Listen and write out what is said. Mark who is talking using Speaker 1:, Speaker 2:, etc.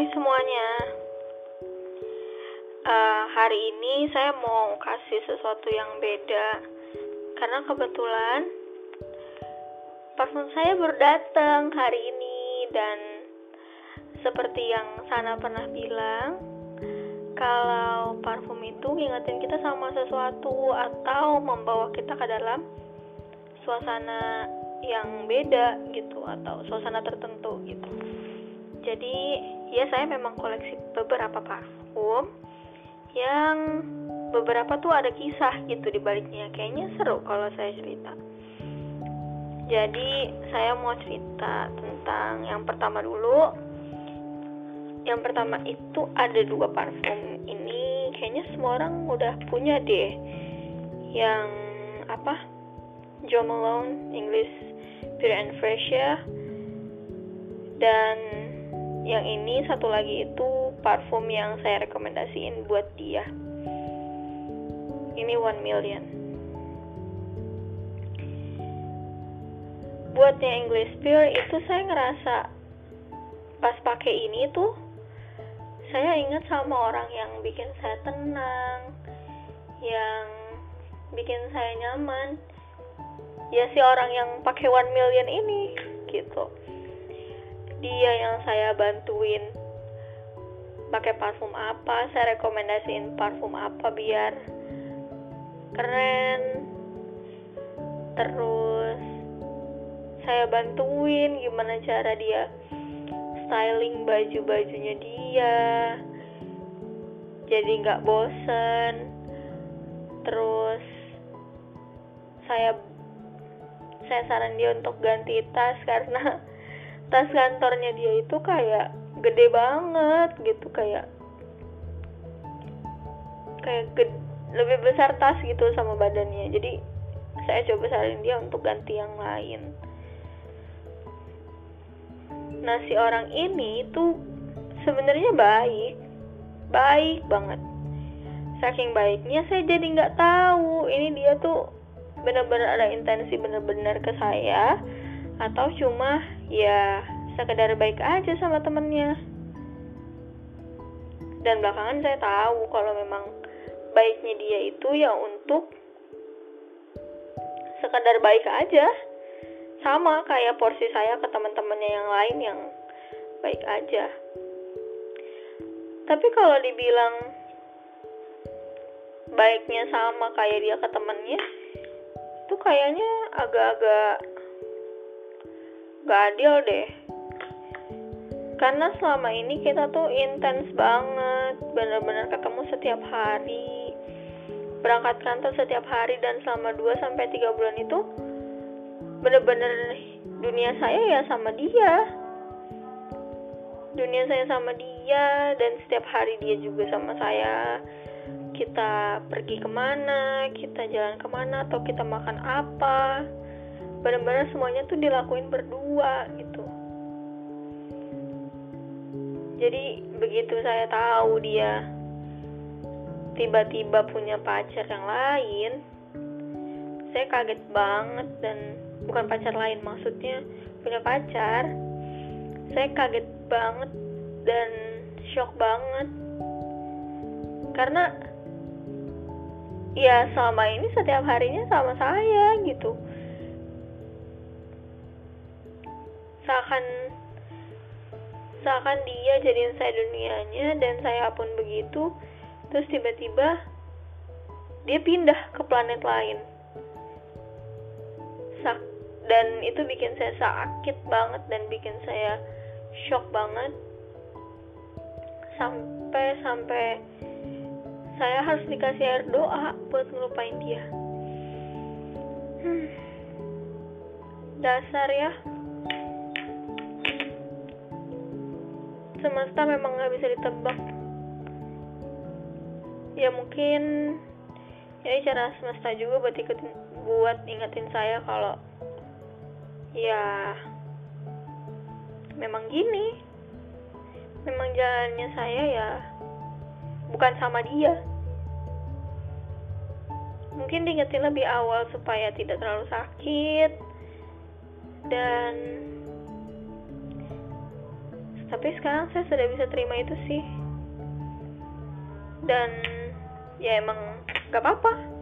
Speaker 1: Hai semuanya. Uh, hari ini saya mau kasih sesuatu yang beda. Karena kebetulan parfum saya baru datang hari ini. Dan seperti yang Sana pernah bilang kalau parfum itu ngingetin kita sama sesuatu atau membawa kita ke dalam suasana yang beda gitu atau suasana tertentu gitu jadi ya saya memang koleksi beberapa parfum yang beberapa tuh ada kisah gitu di baliknya. Kayaknya seru kalau saya cerita. Jadi saya mau cerita tentang yang pertama dulu. Yang pertama itu ada dua parfum ini. Kayaknya semua orang udah punya deh. Yang apa? Jo Malone English Pure and Fresh ya. Dan yang ini satu lagi itu parfum yang saya rekomendasiin buat dia. Ini one million. Buat yang English Pure itu saya ngerasa pas pakai ini tuh saya ingat sama orang yang bikin saya tenang yang bikin saya nyaman. Ya si orang yang pakai one million ini gitu dia yang saya bantuin. Pakai parfum apa saya rekomendasiin parfum apa biar keren. Terus saya bantuin gimana cara dia styling baju-bajunya dia. Jadi nggak bosen. Terus saya saya saran dia untuk ganti tas karena tas kantornya dia itu kayak gede banget gitu kayak kayak gede, lebih besar tas gitu sama badannya. Jadi saya coba saran dia untuk ganti yang lain. Nah si orang ini tuh sebenarnya baik baik banget. Saking baiknya saya jadi nggak tahu ini dia tuh benar-benar ada intensi benar-benar ke saya atau cuma ya sekedar baik aja sama temennya. Dan belakangan saya tahu kalau memang baiknya dia itu ya untuk sekedar baik aja. Sama kayak porsi saya ke teman-temannya yang lain yang baik aja. Tapi kalau dibilang baiknya sama kayak dia ke temennya itu kayaknya agak-agak gak adil deh. Karena selama ini kita tuh intens banget bener-bener ketemu setiap hari berangkat kantor setiap hari dan selama 2 sampai 3 bulan itu bener-bener dunia saya ya sama dia. Dunia saya sama dia dan setiap hari dia juga sama saya. Kita pergi ke mana kita jalan ke mana atau kita makan apa benar-benar semuanya tuh dilakuin berdua gitu. Jadi begitu saya tahu dia tiba-tiba punya pacar yang lain saya kaget banget dan bukan pacar lain maksudnya punya pacar. Saya kaget banget dan shock banget. Karena ya selama ini setiap harinya sama saya gitu seakan seakan dia jadiin saya dunianya dan saya pun begitu terus tiba-tiba dia pindah ke planet lain. Sak dan itu bikin saya sakit banget dan bikin saya shock banget. Sampai sampai saya harus dikasih air doa buat ngelupain dia. Hmm. dasar ya semesta memang nggak bisa ditebak. Ya mungkin ini cara semesta juga buat ikutin buat ingetin saya kalau ya memang gini. Memang jalannya saya ya bukan sama dia. Mungkin diingetin lebih awal supaya tidak terlalu sakit. Dan tapi sekarang saya sudah bisa terima itu sih. Dan ya emang gak apa-apa